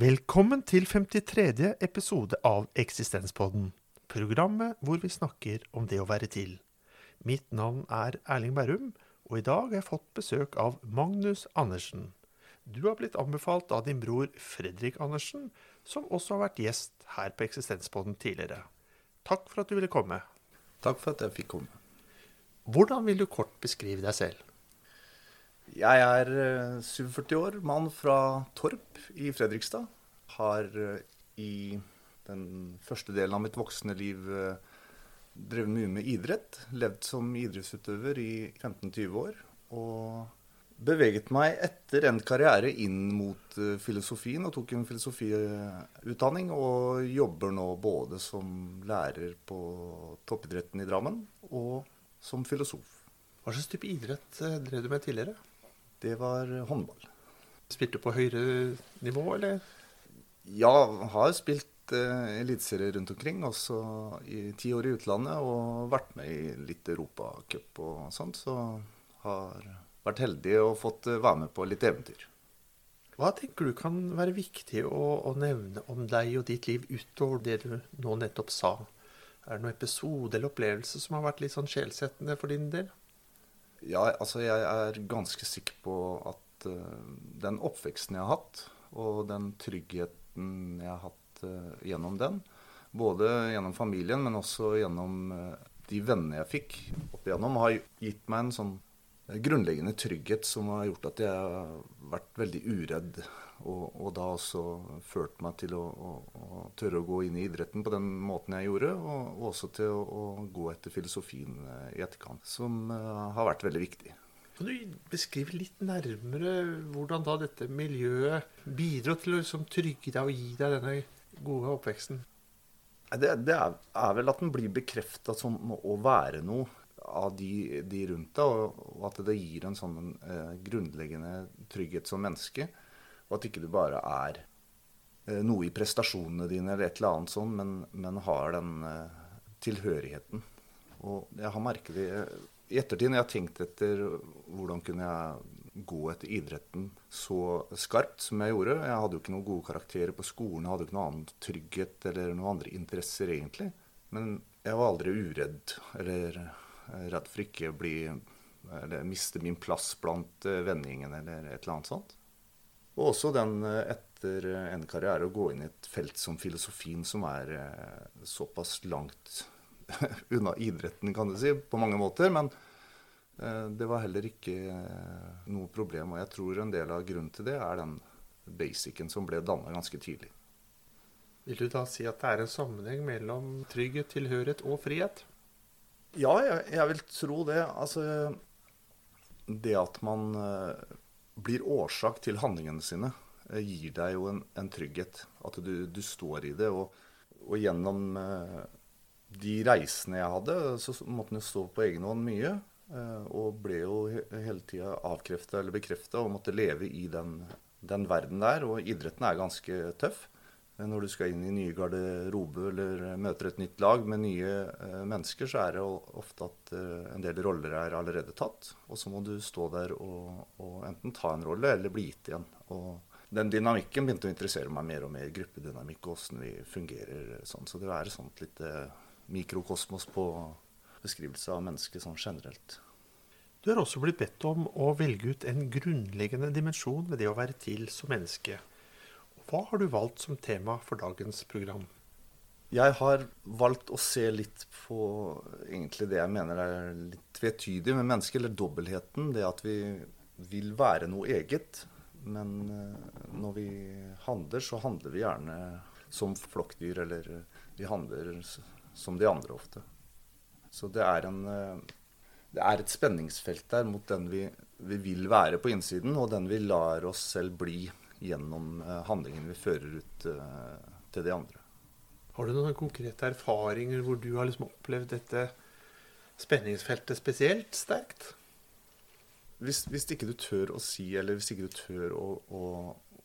Velkommen til 53. episode av Eksistenspodden. Programmet hvor vi snakker om det å være til. Mitt navn er Erling Berrum, og i dag har jeg fått besøk av Magnus Andersen. Du har blitt anbefalt av din bror Fredrik Andersen, som også har vært gjest her på Eksistenspodden tidligere. Takk for at du ville komme. Takk for at jeg fikk komme. Hvordan vil du kort beskrive deg selv? Jeg er eh, 47 år, mann fra Torp i Fredrikstad. Har eh, i den første delen av mitt voksne liv eh, drevet mye med idrett. Levd som idrettsutøver i 15-20 år. Og beveget meg etter endt karriere inn mot eh, filosofien og tok en filosofiutdanning. Og jobber nå både som lærer på toppidretten i Drammen og som filosof. Hva slags type idrett eh, drev du med tidligere? Det var håndball. Spilte du på høyere nivå, eller? Ja, har spilt eh, eliteserie rundt omkring, også i ti år i utlandet, og vært med i litt Europacup og sånt. Så har vært heldig og fått eh, være med på litt eventyr. Hva tenker du kan være viktig å, å nevne om deg og ditt liv utover det du nå nettopp sa? Er det noen episode eller opplevelse som har vært litt sånn sjelsettende for din del? Ja, altså jeg er ganske sikker på at uh, den oppveksten jeg har hatt, og den tryggheten jeg har hatt uh, gjennom den, både gjennom familien, men også gjennom uh, de vennene jeg fikk opp igjennom, har gitt meg en sånn grunnleggende trygghet som har gjort at jeg har vært veldig uredd. Og, og da også ført meg til å, å, å, tørre å gå inn i idretten på den måten jeg gjorde. Og, og også til å, å, gå etter filosofien eh, i etterkant, som uh, har vært veldig viktig. Kan du beskrive litt nærmere hvordan da dette miljøet bidro til å liksom trygge deg og gi deg denne gode oppveksten? Det, det er, er, vel at den blir bekrefta som å være noe av de, de rundt deg, og, og, at det gir en sånn eh, grunnleggende trygghet som menneske. Og at ikke du bare er eh, noe i prestasjonene dine eller et eller annet sånn, men, men har den eh, tilhørigheten. Og jeg har merket det i ettertid, når jeg har tenkt etter hvordan kunne jeg gå etter idretten så skarpt som jeg gjorde. Jeg hadde jo ikke noen gode karakterer på skolen, jeg hadde ikke noe annen trygghet eller noen andre interesser egentlig. Men jeg var aldri uredd eller redd for ikke å bli eller miste min plass blant eh, vennegjengen eller et eller annet sånt. Og også den eh, etter en karriere å gå inn i et felt som filosofien, som er eh, såpass langt unna idretten, kan du si, på mange måter. Men det var heller ikke noe problem. Og jeg tror en del av grunnen til det er den basicen som ble danna ganske tidlig. Vil du da si at det er en sammenheng mellom trygghet, tilhørighet og frihet? Ja, jeg, jeg, vil tro det. Altså Det at man blir årsak til handlingene sine, uh, gir deg jo en, en trygghet. At du, du, står i det. Og, og gjennom uh, de reisene jeg hadde, så måtte jo stå på egen hånd mye. og ble jo hele tida avkrefta eller bekrefta og måtte leve i den, den verden der. Og idretten er ganske tøff når du skal inn i nye garderobe eller møter et nytt lag med nye uh, mennesker, så er det ofte at en del roller er allerede tatt. Og så må du stå der og, og, enten ta en rolle eller bli gitt igjen. Og den dynamikken begynte å interessere meg mer og mer. Gruppedynamikk og åssen vi fungerer sånn. Så det er et sånt lite mikrokosmos på beskrivelse av mennesket sånn generelt. Du har også blitt bedt om å velge ut en grunnleggende dimensjon ved det å være til som menneske. Hva har du valgt som tema for dagens program? Jeg har valgt å se litt på egentlig det jeg mener er litt tvetydig med mennesket, eller dobbeltheten. Det at vi vil være noe eget. Men eh, når vi handler, så handler vi gjerne som flokkdyr, eller vi handler som de andre ofte. Så det er, en, eh, det er et spenningsfelt der mot den vi, vi vil være på innsiden, og den vi lar oss selv bli gjennom handlingene handlingen vi fører ut eh, til de andre. Har du noen konkrete erfaringer hvor du har liksom opplevd dette spenningsfeltet spesielt sterkt? Hvis, hvis ikke du tør å si, eller hvis ikke du tør å, å,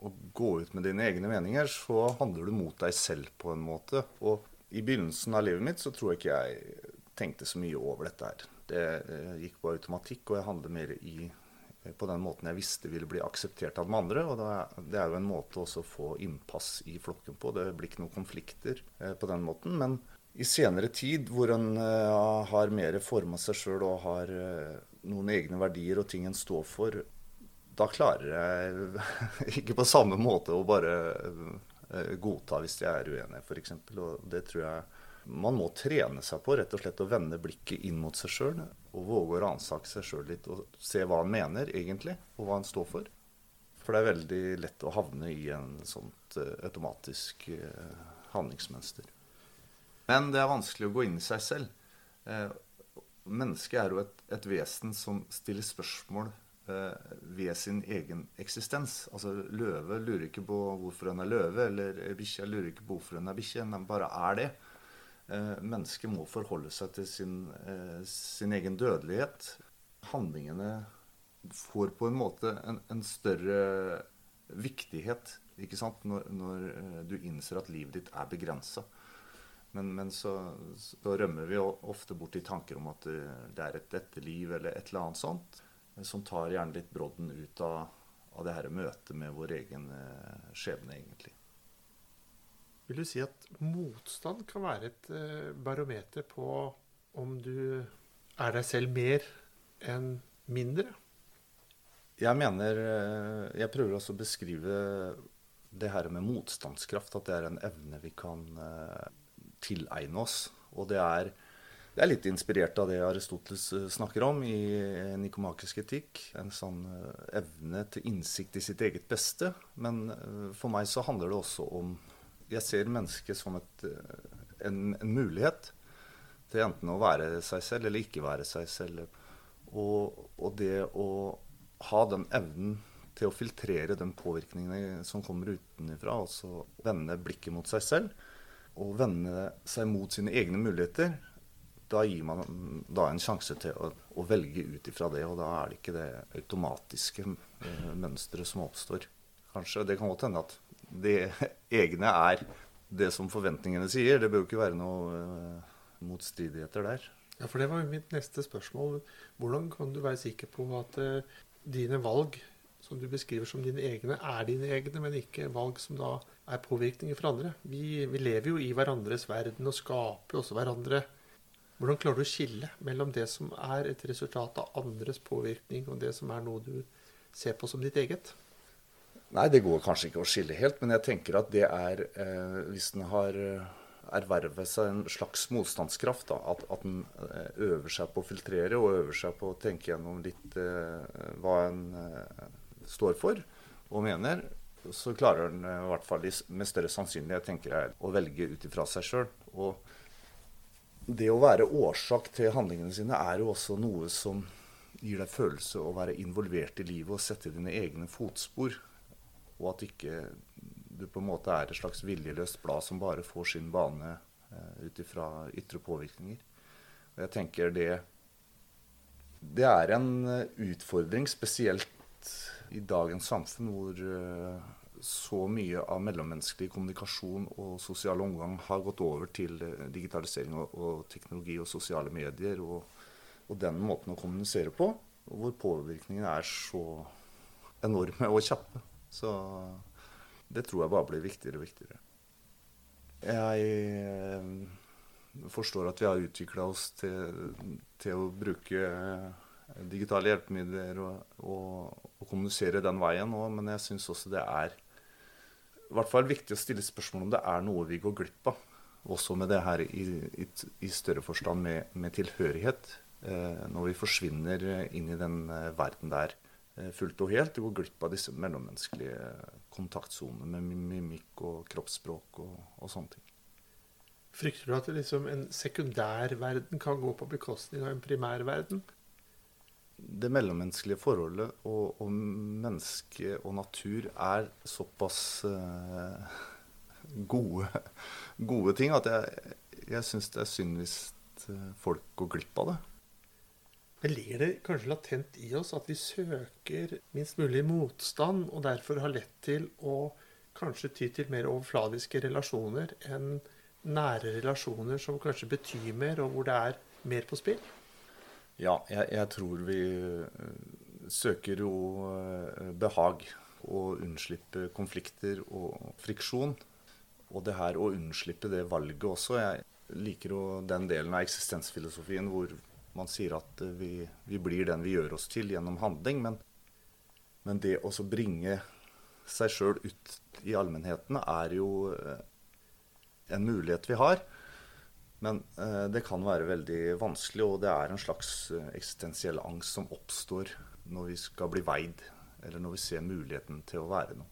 å, gå ut med dine egne meninger, så handler du mot deg selv på en måte. Og i begynnelsen av livet mitt så tror jeg ikke jeg tenkte så mye over dette her. Det, det gikk på automatikk, og jeg handler mer i på den måten jeg visste ville bli akseptert av de andre. Og det er jo en måte også å få innpass i flokken på. Det blir ikke noen konflikter eh, på den måten. Men i senere tid, hvor en uh, har mer forma seg sjøl og har noen egne verdier og ting en står for, da klarer jeg ikke på samme måte å bare godta hvis jeg er uenig, f.eks. Og det tror jeg man må trene seg på rett og slett å vende blikket inn mot seg sjøl. Og våge å ransake seg sjøl litt og se hva han mener egentlig, og hva han står for. For det er veldig lett å havne i en sånt uh, automatisk uh, handlingsmønster. Men det er vanskelig å gå inn i seg selv. Uh, mennesket er jo et, et, vesen som stiller spørsmål ved sin egen eksistens. Altså Løve lurer ikke på hvorfor hun er løve, eller bikkja lurer ikke på hvorfor hun er bikkje. Den bare er det. Eh, mennesket må forholde seg til sin, eh, sin, egen dødelighet. Handlingene får på en måte en, en større viktighet ikke sant? Når, når, eh, du innser at livet ditt er begrensa. Men, men så, så, rømmer vi ofte bort i tanker om at det er et etterliv eller et eller annet sånt, som tar gjerne litt brodden ut av, av det her møtet med vår egen skjebne, egentlig. Vil du si at motstand kan være et eh, barometer på om du er deg selv mer enn mindre? Jeg mener eh, Jeg prøver også å beskrive det her med motstandskraft. At det er en evne vi kan eh, tilegne oss. Og det er, det er litt inspirert av det Aristoteles snakker om i nikomakisk etikk. En sånn evne til innsikt i sitt eget beste. Men for meg så handler det også om jeg ser mennesket som et, eh, en, en, mulighet til enten å være seg selv eller ikke være seg selv. Og, og, det å ha den evnen til å filtrere den påvirkningen som kommer utenfra, altså vende blikket mot seg selv og vende seg mot sine egne muligheter, da gir man da en sjanse til å, å velge ut ifra det. Og da er det ikke det automatiske uh, mønsteret som oppstår. Kanskje Det kan godt hende at det egne er det som forventningene sier. Det bør jo ikke være noe uh, motstridigheter der. Ja, for Det var jo mitt neste spørsmål. Hvordan kan du være sikker på at uh, dine valg, som du beskriver som dine egne, er dine egne, men ikke valg som da er påvirkninger for andre? Vi, vi lever jo i hverandres verden og skaper også hverandre. Hvordan klarer du å skille mellom det som er et resultat av andres påvirkning, og det som er noe du ser på som ditt eget? Nei, det går kanskje ikke å skille helt, men jeg tenker at det er eh, Hvis den har eh, ervervet seg en slags motstandskraft, da, at, at en eh, øver seg på å filtrere og øver seg på å tenke gjennom litt eh, hva en eh, står for og mener, så klarer den eh, i hvert fall med større sannsynlighet tenker jeg, å velge ut ifra seg sjøl. Og det å være årsak til handlingene sine er jo også noe som gir deg følelse å være involvert i livet og sette dine egne fotspor og at ikke du på en måte er et slags viljeløst blad som bare får sin bane eh, ut ifra ytre påvirkninger. Og jeg tenker det Det er en eh, utfordring, spesielt i dagens samfunn hvor eh, så mye av mellommenneskelig kommunikasjon og sosial omgang har gått over til eh, digitalisering og, og teknologi og sosiale medier og, og, den måten å kommunisere på, og hvor påvirkningene er så enorme og kjappe. Så det tror jeg bare blir viktigere og viktigere. Jeg eh, forstår at vi har utvikla oss til, til, å bruke eh, digitale hjelpemidler og, og, og kommunisere den veien òg, men jeg syns også det er i hvert fall viktig å stille spørsmål om det er noe vi går glipp av. Også med det her i, i, i større forstand med, med tilhørighet. Eh, når vi forsvinner inn i den verden der fullt og helt. Du går glipp av disse mellommenneskelige kontaktsonene med mimikk og kroppsspråk og, og, sånne ting. Frykter du at liksom en sekundærverden kan gå på bekostning av en primærverden? Det mellommenneskelige forholdet og, og menneske og natur er såpass uh, gode, gode, ting at jeg, jeg syns det er synd hvis eh, folk går glipp av det. Men ligger det kanskje latent i oss at vi søker minst mulig motstand, og derfor har lett til å kanskje ty til mer overfladiske relasjoner enn nære relasjoner som kanskje betyr mer, og hvor det er mer på spill? Ja, jeg, jeg tror vi, søker jo eh, behag og unnslippe konflikter og friksjon. Og det her å unnslippe det valget også. Jeg liker jo den delen av eksistensfilosofien hvor man sier at eh, vi, vi blir den vi gjør oss til gjennom handling. Men, men det å bringe seg sjøl ut i allmennheten er jo eh, en mulighet vi har. Men eh, det kan være veldig vanskelig, og det er en slags eksistensiell angst som oppstår når vi skal bli veid, eller når vi ser muligheten til å være noe.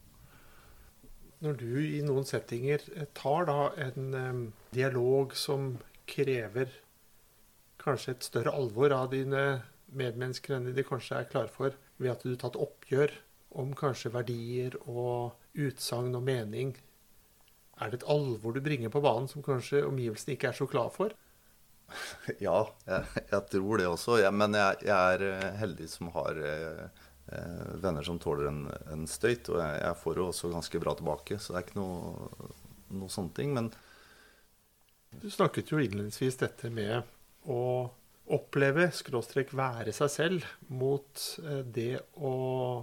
Når du i noen settinger tar da en dialog som krever kanskje et større alvor av dine medmennesker enn de kanskje er klare for, ved at du tar et oppgjør om kanskje verdier og utsagn og mening er det et alvor du bringer på banen som kanskje omgivelsene ikke er så klar for? Ja, jeg, jeg tror det også. Ja, men jeg, jeg, er eh, heldig som har eh, eh, venner som tåler en, en støyt. Og jeg, jeg, får jo også ganske bra tilbake, så det er ikke noe, noe sånne ting. Men Du snakket jo innledningsvis dette med å oppleve, skråstrek være seg selv, mot eh, det å,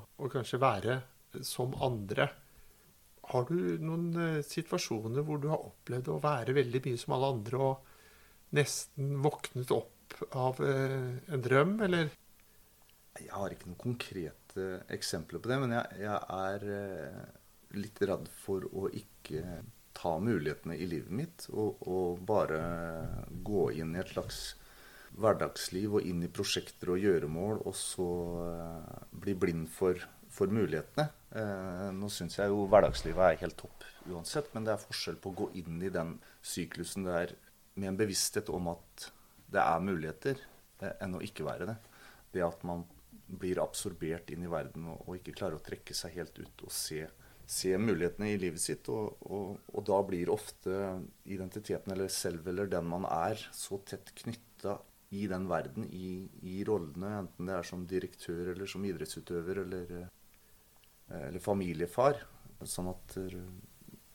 å kanskje være som andre. Har du noen eh, situasjoner hvor du har opplevd å være veldig mye som alle andre, og nesten våknet opp av eh, en drøm, eller? Jeg har ikke noen konkrete eksempler på det, men jeg, jeg er litt redd for å ikke ta mulighetene i livet mitt og, og bare gå inn i et slags hverdagsliv og inn i prosjekter og gjøremål, og så bli blind for for mulighetene. Eh, nå syns jeg jo hverdagslivet er helt topp uansett, men det er forskjell på å gå inn i den syklusen der med en bevissthet om at det er muligheter, eh, enn å ikke være det. Det at man blir absorbert inn i verden og ikke klarer å trekke seg helt ut og se, se mulighetene i livet sitt. Og, og, og, da blir ofte identiteten eller selv eller den man er, så tett knytta i den verden, i, i rollene, enten det er som direktør eller som idrettsutøver eller Eh, eller familiefar. Sånn at eh,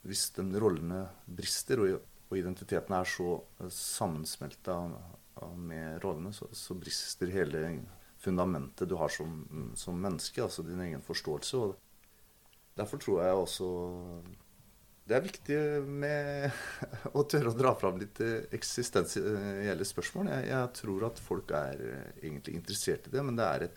hvis den rollene brister, og identiteten er så eh, sammensmelta med rollene, så, så, brister hele fundamentet du har som, som, menneske, altså din egen forståelse. og Derfor tror jeg også det er viktig med å tørre å dra fram litt eksistensielle spørsmål. Jeg, jeg, tror at folk er egentlig interessert i det, men det er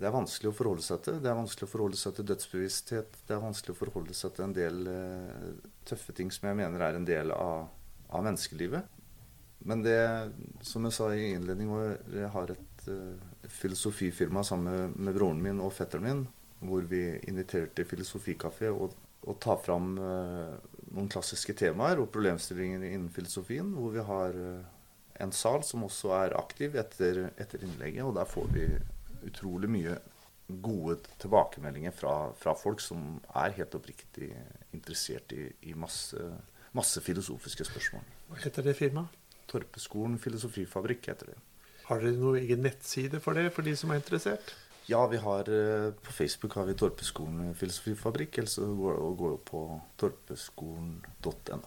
det er vanskelig å forholde seg til. Det er vanskelig å forholde seg til dødsbevissthet. Det er vanskelig å forholde seg til en del uh, tøffe ting som jeg mener er en del av, av, menneskelivet. Men det, som jeg sa i innledningen, jeg har et filosofifirma sammen med, med, broren min og fetteren min, hvor vi inviterer til filosofikafé og, og tar fram uh, noen klassiske temaer og problemstillinger innen filosofien, hvor vi har en sal som også er aktiv etter, etter innlegget, og der får vi utrolig mye gode tilbakemeldinger fra, fra, folk som er helt oppriktig interessert i, i masse, masse, filosofiske spørsmål. Hva heter det firmaet? Torpeskolen filosofifabrikk heter det. Har dere noen egen nettside for det, for de som er interessert? Ja, vi har, eh, på Facebook har vi Torpeskolen filosofifabrikk, eller så går det å på torpeskolen.no.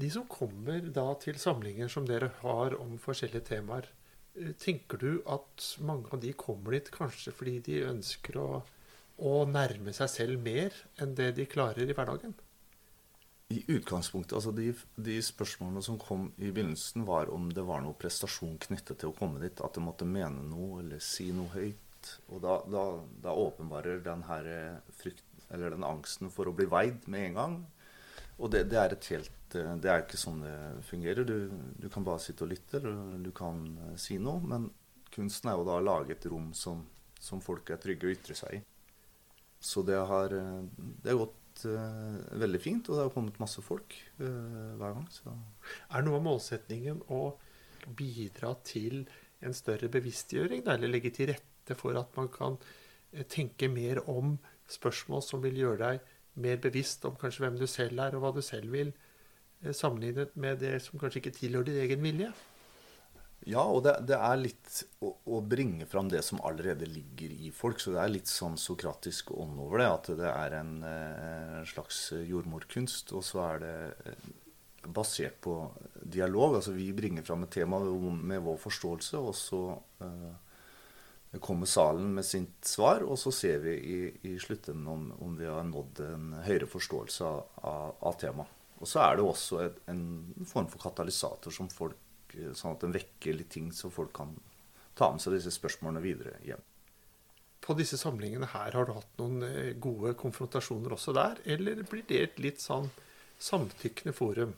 De som kommer da til samlinger som dere har om forskjellige temaer, Eh, tenker du at mange av de kommer dit kanskje fordi de ønsker å, å nærme seg selv mer enn det de klarer i hverdagen? I utgangspunktet, altså de, de, spørsmålene som kom i begynnelsen, var om det var noe prestasjon knyttet til å komme dit. At det måtte mene noe eller si noe høyt. Og da, da, da åpenbarer den her frykten, eller den angsten for å bli veid med en gang. Og det, det er et helt Eh, det er ikke sånn det fungerer. Du, du, kan bare sitte og lytte, eller du kan uh, si noe. Men kunsten er jo da å lage et rom som, som folk er trygge å ytre seg i. Så det har, eh, det har gått uh, veldig fint, og det har kommet masse folk uh, hver gang. Så. Er noe av målsetningen å bidra til en større bevisstgjøring, eller legge til rette for at man kan tenke mer om spørsmål som vil gjøre deg mer bevisst om kanskje hvem du selv er, og hva du selv vil? Eh, sammenlignet med det som kanskje ikke tilhører din egen vilje? Ja, og det, det er litt å, å, bringe fram det som allerede ligger i folk. Så det er litt sånn sokratisk ånd over det. At det er en, en eh, slags jordmorkunst. Og så er det eh, basert på dialog. Altså vi bringer fram et tema med vår forståelse, og så uh, kommer salen med sitt svar, og så ser vi i, i slutten om, om, vi har nådd en høyere forståelse av, av, temaet. Og så er det også et, en form for katalysator som folk, sånn at den vekker litt ting, så folk kan ta med seg disse spørsmålene videre hjem. På disse samlingene her, har du hatt noen eh, gode konfrontasjoner også der? Eller blir det et litt sånn samtykkende forum?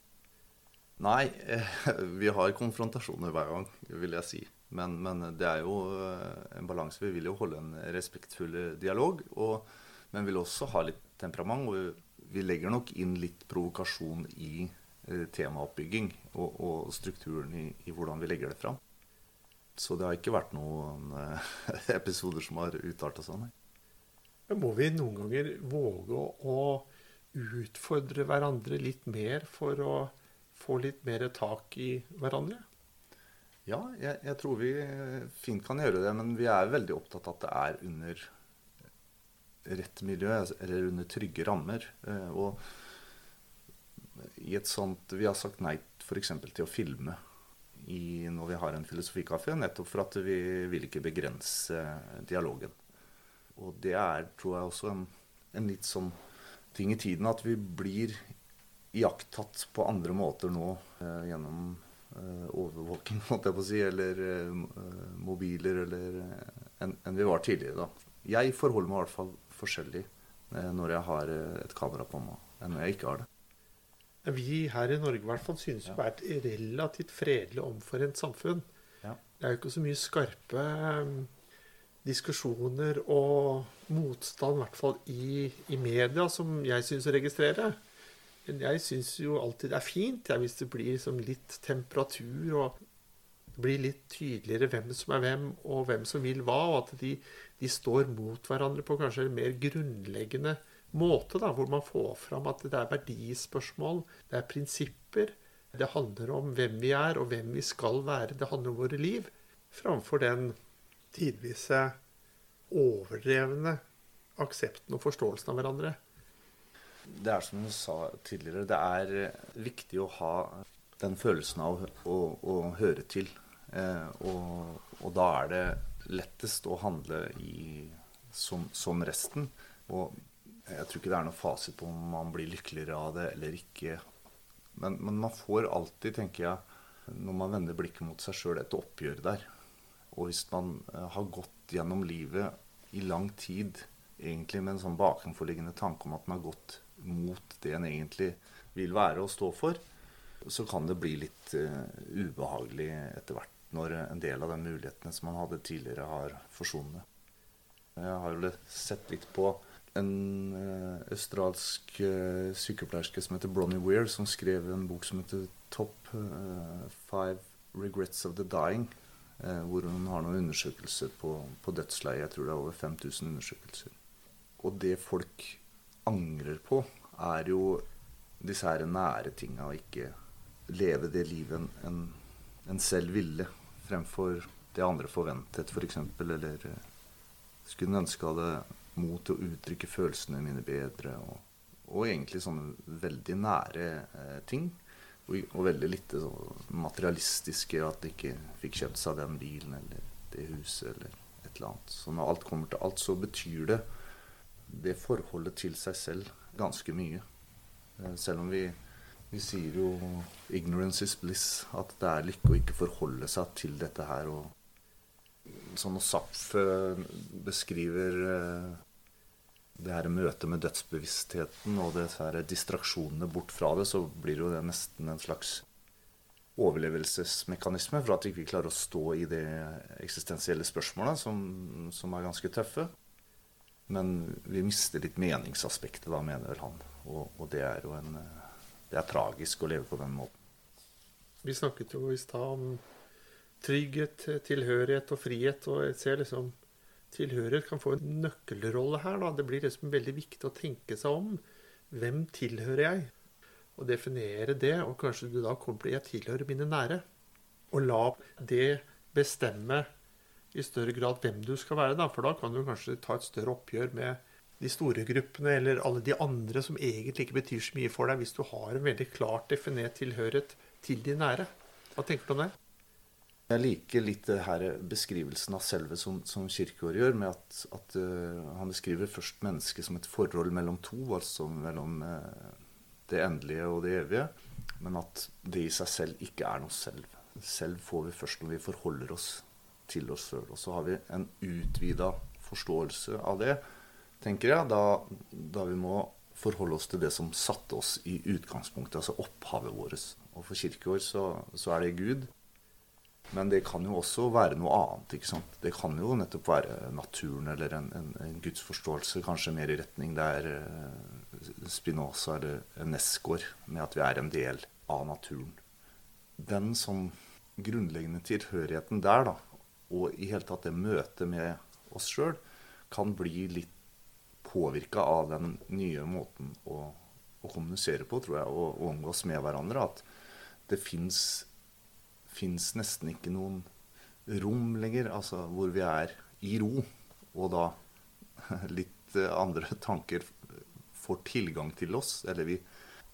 Nei, vi har konfrontasjoner hver gang, vil jeg si. Men, men det er jo eh, en balanse. Vi vil jo holde en respektfull dialog. Og, men vil også ha litt temperament. Og vi legger nok inn litt provokasjon i eh, temaoppbygging og, og strukturen i, i, hvordan vi legger det fram. Så det har ikke vært noen eh, episoder som har utarta seg, nei. må vi noen ganger våge å utfordre hverandre litt mer for å få litt mer tak i hverandre? Ja, jeg, jeg, tror vi fint kan gjøre det. Men vi er veldig opptatt av at det er under rett miljø, eller under trygge rammer. Eh, og i et sånt Vi har sagt nei f.eks. til å filme i, når vi har en filosofikafé, nettopp for at vi vil ikke begrense dialogen. Og det er, tror jeg, også en, en litt sånn ting i tiden at vi blir iakttatt på andre måter nå eh, gjennom Eh, overvåking, måtte jeg på å si, eller eh, mobiler, eller eh, enn en vi var tidligere. da. Jeg forholder meg i hvert fall forskjellig når jeg har et kamera på meg, enn når jeg ikke har det. Vi her i Norge i hvert fall synes ja. å være et relativt fredelig omforent samfunn. Ja. Det er jo ikke så mye skarpe diskusjoner og motstand, i hvert fall i, i media, som jeg syns å registrere. Men jeg syns jo alltid det er fint ja, hvis det blir liksom litt temperatur, og det blir litt tydeligere hvem som er hvem, og hvem som vil hva, og at de, de står mot hverandre på kanskje en mer grunnleggende måte, da, hvor man får fram at det er verdispørsmål, det er prinsipper. Det handler om hvem vi er, og hvem vi skal være. Det handler om våre liv. Framfor den tidvise overdrevne aksepten og forståelsen av hverandre det er som du sa tidligere, det er eh, viktig å ha den følelsen av å, å høre til. Eh, og, og, da er det lettest å handle i, som, som, resten. Og jeg tror ikke det er noe fasit på om man blir lykkeligere av det eller ikke. Men, men man får alltid, tenker jeg, når man vender blikket mot seg sjøl, et oppgjør der. Og hvis man eh, har gått gjennom livet i lang tid egentlig med en sånn bakenforliggende tanke om at man har gått mot det en egentlig vil være og stå for, så kan det bli litt uh, ubehagelig etter hvert når en del av de mulighetene som man hadde tidligere, har forsvunnet. Jeg har jo sett litt på en uh, australsk uh, sykepleierske som heter Bronnie Weir, som skrev en bok som heter 'Top Five Regrets of the Dying'. hvor hun har noen undersøkelser på, på dødsleiet. Jeg tror det er over 5000 undersøkelser. Og det folk angrer på, er jo disse her nære tinga, Å ikke leve det livet en, en, selv ville, fremfor det andre forventet, f.eks. For eller eh, skulle ønske jeg hadde mot til å uttrykke følelsene mine bedre. Og, og egentlig sånne veldig nære eh, ting. Og, og, veldig lite så materialistiske, at de ikke fikk kjøpt seg den bilen eller det huset eller et eller annet. Så når alt kommer til alt, så betyr det det forholdet til seg selv ganske mye. Eh, selv om vi, vi sier jo 'ignorance is bliss', at det er lykke å ikke forholde seg til dette her. og Sånn når Zapf eh, beskriver eh, det her møtet med dødsbevisstheten og disse her distraksjonene bort fra det, så blir jo det nesten en slags overlevelsesmekanisme for at vi ikke klarer å stå i det eksistensielle spørsmålet, som, som er ganske tøffe. Men vi mister litt meningsaspektet, da, mener han. Og, og det er jo en Det er tragisk å leve på den måten. Vi snakket jo i stad om trygghet, tilhørighet og frihet. Og jeg ser liksom tilhørighet kan få en nøkkelrolle her. da. Det blir liksom veldig viktig å tenke seg om. Hvem tilhører jeg? Og definere det. Og kanskje du da kommer til jeg tilhører mine nære. Og la det bestemme i større grad hvem du skal være. Da. For da kan du kanskje ta et større oppgjør med de store gruppene eller alle de andre som egentlig ikke betyr så mye for deg, hvis du har en veldig klart definert tilhørighet til de nære. Hva tenker du om det? Jeg liker litt det her beskrivelsen av selve som, som Kirkegaard gjør, med at, at uh, han beskriver først mennesket som et forhold mellom to, altså mellom uh, det endelige og det evige, men at det i seg selv ikke er noe selv. Selv får vi først når vi forholder oss til oss sjøl. Og så har vi en utvida forståelse av det, tenker jeg, da, da vi må forholde oss til det som satte oss i utgangspunktet, altså opphavet vårt. Og for kirkeår så, så, er det Gud. Men det kan jo også være noe annet. ikke sant? Det kan jo nettopp være naturen eller en, en, en gudsforståelse, kanskje mer i retning der uh, Spinoza eller Nesgaard, med at vi er en del av naturen. Den som grunnleggende tilhørigheten der, da, og i hele tatt det møtet med oss sjøl, kan bli litt påvirka av den nye måten å, å, kommunisere på, tror jeg, og, omgås med hverandre. At det fins nesten ikke noen rom lenger, altså hvor vi er i ro, og da litt andre tanker får tilgang til oss. Eller vi,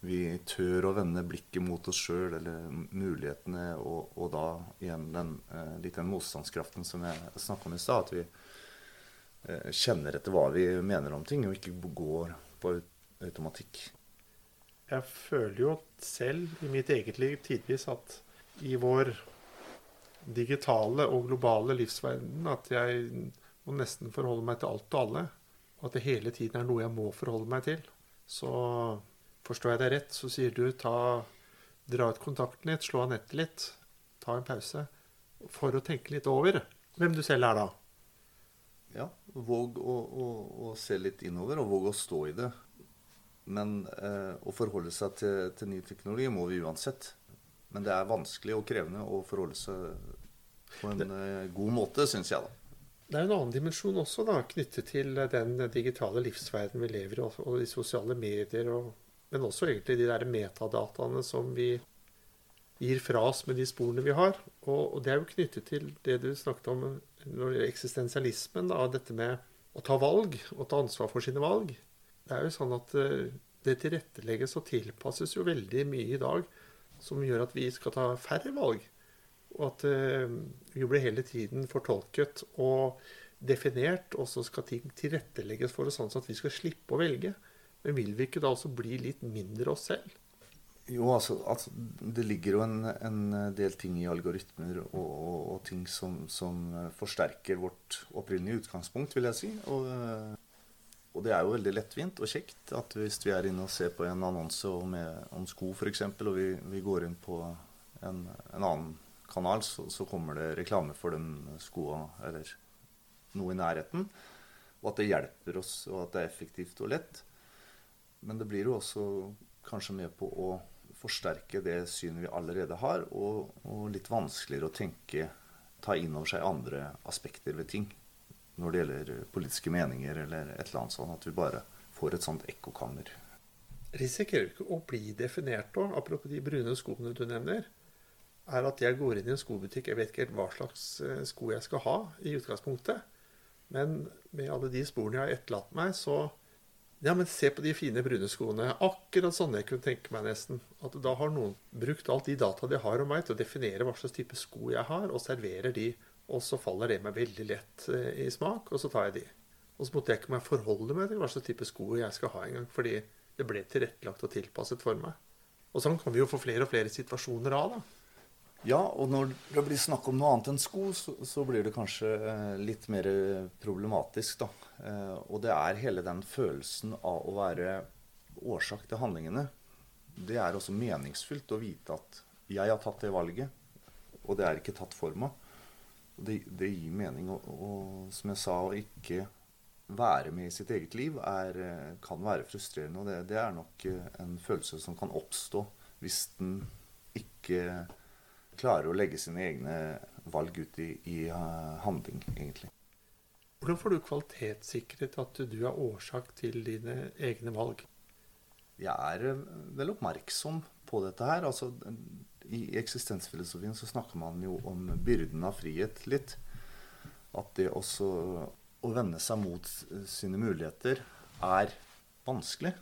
vi tør å vende blikket mot oss sjøl, eller mulighetene, og, og, da igjen den, eh, litt den motstandskraften som jeg snakka om i stad. at vi Eh, kjenner etter hva vi mener om ting, og ikke går på automatikk. Jeg føler jo selv i mitt eget liv tidvis at i vår digitale og globale livsverden at jeg må nesten forholde meg til alt og alle. Og at det hele tiden er noe jeg må forholde meg til. Så forstår jeg deg rett, så sier du ta, dra ut kontakten litt, slå av nettet litt, ta en pause. For å tenke litt over hvem du selv er da ja, våg å, å, å, se litt innover, og våg å stå i det. Men eh, å forholde seg til, til, ny teknologi må vi uansett. Men det er vanskelig og krevende å forholde seg på en eh, god måte, syns jeg, da. Det er en annen dimensjon også da, knyttet til den digitale livsverden vi lever i, og de sosiale medier, og, men også egentlig de der metadataene som vi gir fra oss med de sporene vi har. Og, og det er jo knyttet til det du snakket om når eksistensialismen, da, dette med å ta valg og ta ansvar for sine valg. Det er jo sånn at eh, det tilrettelegges og tilpasses jo veldig mye i dag som gjør at vi skal ta færre valg. Og at uh, vi blir hele tiden fortolket og definert, og så skal ting tilrettelegges for oss sånn at vi skal slippe å velge. Men vil vi ikke da også bli litt mindre oss selv? Jo, altså, altså, Det ligger jo en, en, del ting i algoritmer og, og, og ting som, som, forsterker vårt opprinnelige utgangspunkt, vil jeg si. Og, og, det er jo veldig lettvint og kjekt at hvis vi er inne og ser på en annonse om, om sko f.eks., og vi, vi, går inn på en, en annen kanal, så, så, kommer det reklame for den skoa eller noe i nærheten. Og at det hjelper oss, og at det er effektivt og lett. Men det blir jo også kanskje med på å forsterke det synet vi allerede har, og, og litt vanskeligere å tenke, ta inn over seg andre aspekter ved ting. Når det gjelder politiske meninger eller et eller annet sånt. At vi bare får et sånt ekkokammer. Risikerer du ikke å bli definert da, apropos de brune skoene du nevner, er at jeg går inn i en skobutikk, jeg vet ikke helt hva slags eh, sko jeg skal ha i utgangspunktet, men med alle de sporene jeg har etterlatt meg, så ja, men se på de fine brune skoene. Akkurat sånn jeg kunne tenke meg nesten. At da har noen brukt alt de data de har om meg, til å definere hva slags type sko jeg har, og serverer de. Og så faller det meg veldig lett eh, i smak, og så tar jeg de. Og så måtte jeg ikke meg forholde meg til hva slags type sko jeg skal ha engang, fordi det ble tilrettelagt og tilpasset for meg. Og sånn kan vi jo få flere og flere situasjoner av, da. Ja, og når det blir snakk om noe annet enn sko, så, så blir det kanskje eh, litt mer problematisk, da. Eh, og det er hele den følelsen av å være årsak til handlingene. Det er også meningsfylt å vite at jeg har tatt det valget, og det er ikke tatt for meg. Det, det gir mening. Og, og, som jeg sa, å ikke være med i sitt eget liv er, eh, kan være frustrerende. Og det, det er nok en følelse som kan oppstå hvis den ikke klarer å legge sine egne valg ut i, i handling, egentlig. Hvordan får du kvalitetssikret at du er årsak til dine egne valg? Jeg er eh, vel oppmerksom på dette her. Altså, I eksistensfilosofien så snakker man jo om byrden av frihet litt. At det også å vende seg mot sine muligheter er vanskelig.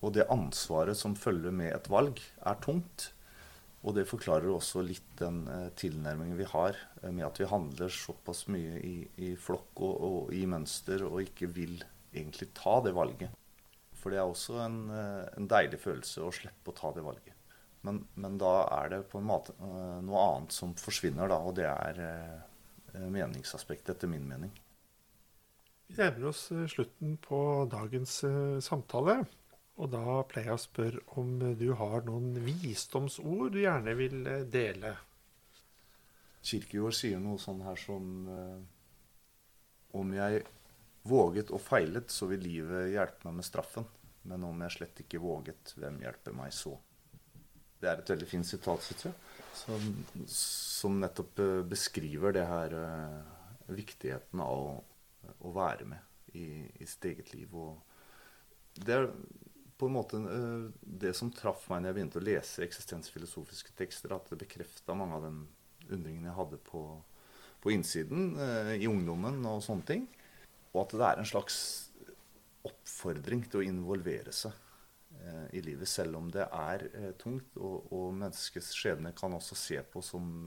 Og det ansvaret som følger med et valg, er tungt. Og det forklarer også litt den eh, tilnærmingen vi har eh, med at vi handler såpass mye i, i flokk og, og, i mønster og ikke vil egentlig ta det valget. For det er også en, eh, en deilig følelse å slippe å ta det valget. Men, men, da er det på en måte noe annet som forsvinner, da, og det er meningsaspektet, etter min mening. Vi nærmer oss slutten på dagens samtale. Og da pleier jeg å spørre om du har noen visdomsord du gjerne vil uh, dele. Kirkegård sier noe sånn her som uh, Om jeg våget og feilet, så vil livet hjelpe meg med straffen. Men om jeg slett ikke våget, hvem hjelper meg så? Det er et veldig fint sitat, syns jeg. Som, som, nettopp beskriver det her viktigheten av å å være med i, i sitt eget liv. Og det er på en måte eh, det som traff meg når jeg begynte å lese eksistensfilosofiske tekster, at det bekrefta mange av den undringen jeg hadde på, på innsiden eh, i ungdommen og sånne ting. Og at det er en slags oppfordring til å involvere seg eh, i livet, selv om det er tungt. Og, og, menneskets skjebne kan også se på som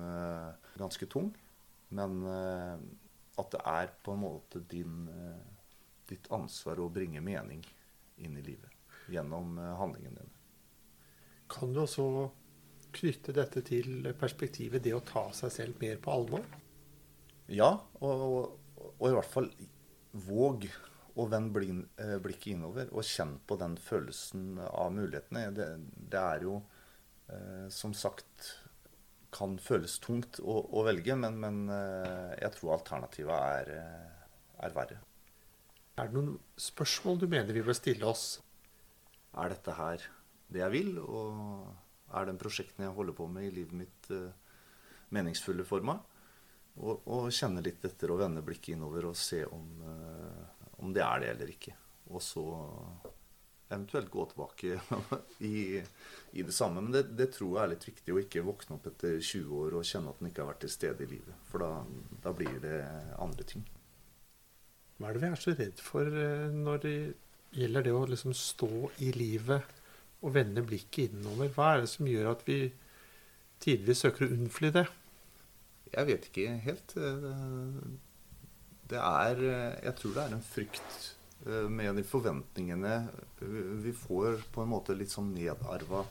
ganske tung. Men at det er på en måte din, ditt ansvar å bringe mening inn i livet gjennom eh, handlingen din. Kan du også knytte dette til perspektivet det å ta seg selv mer på alvor? Ja, og, og, og i hvert fall våg å vende eh, blikket innover og kjenne på den følelsen av mulighetene. Det, det er jo eh, som sagt kan føles tungt å, å velge, men, men, eh, jeg tror alternativet er, er, verre. Er det noen spørsmål du mener vi bør stille oss? Er dette her det jeg vil? Og er den prosjekten jeg holder på med i livet mitt, eh, meningsfulle for meg? Og, og kjenne litt etter og vende blikket innover og se om, om det er det eller ikke. Og så eventuelt gå tilbake i, i det samme. Men det, det, tror jeg er litt viktig å ikke våkne opp etter 20 år og kjenne at en ikke har vært til stede i livet. For da, da, blir det andre ting. Hva er det vi er så redd for eh, når gjelder det å liksom stå i livet og vende blikket innover? Hva er det som gjør at vi tidvis søker å unnfly det? Jeg vet ikke helt. Det er Jeg tror det er en frykt Eh, med de forventningene Vi får på en måte litt sånn nedarva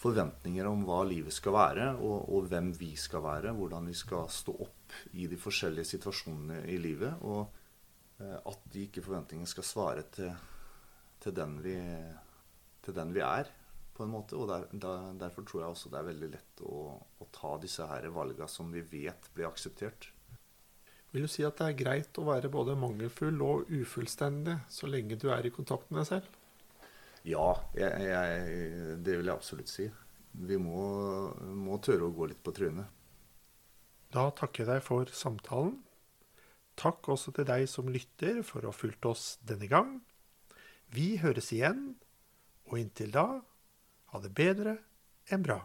forventninger om hva livet skal være, og, og, hvem vi skal være. Hvordan vi skal stå opp i de forskjellige situasjonene i livet. Og eh, at de ikke forventningene skal svare til, til, den, vi, til den, vi, er, på en måte. Og der, der, derfor tror jeg også det er veldig lett å, å ta disse her valgene som vi vet blir akseptert. Vil du si at det er greit å være både mangelfull og ufullstendig så lenge du er i kontakt med deg selv? Ja, jeg, jeg, det vil jeg absolutt si. Vi må, må tørre å gå litt på trynet. Da takker jeg deg for samtalen. Takk også til deg som lytter for å ha fulgt oss denne gang. Vi høres igjen, og inntil da, ha det bedre enn bra.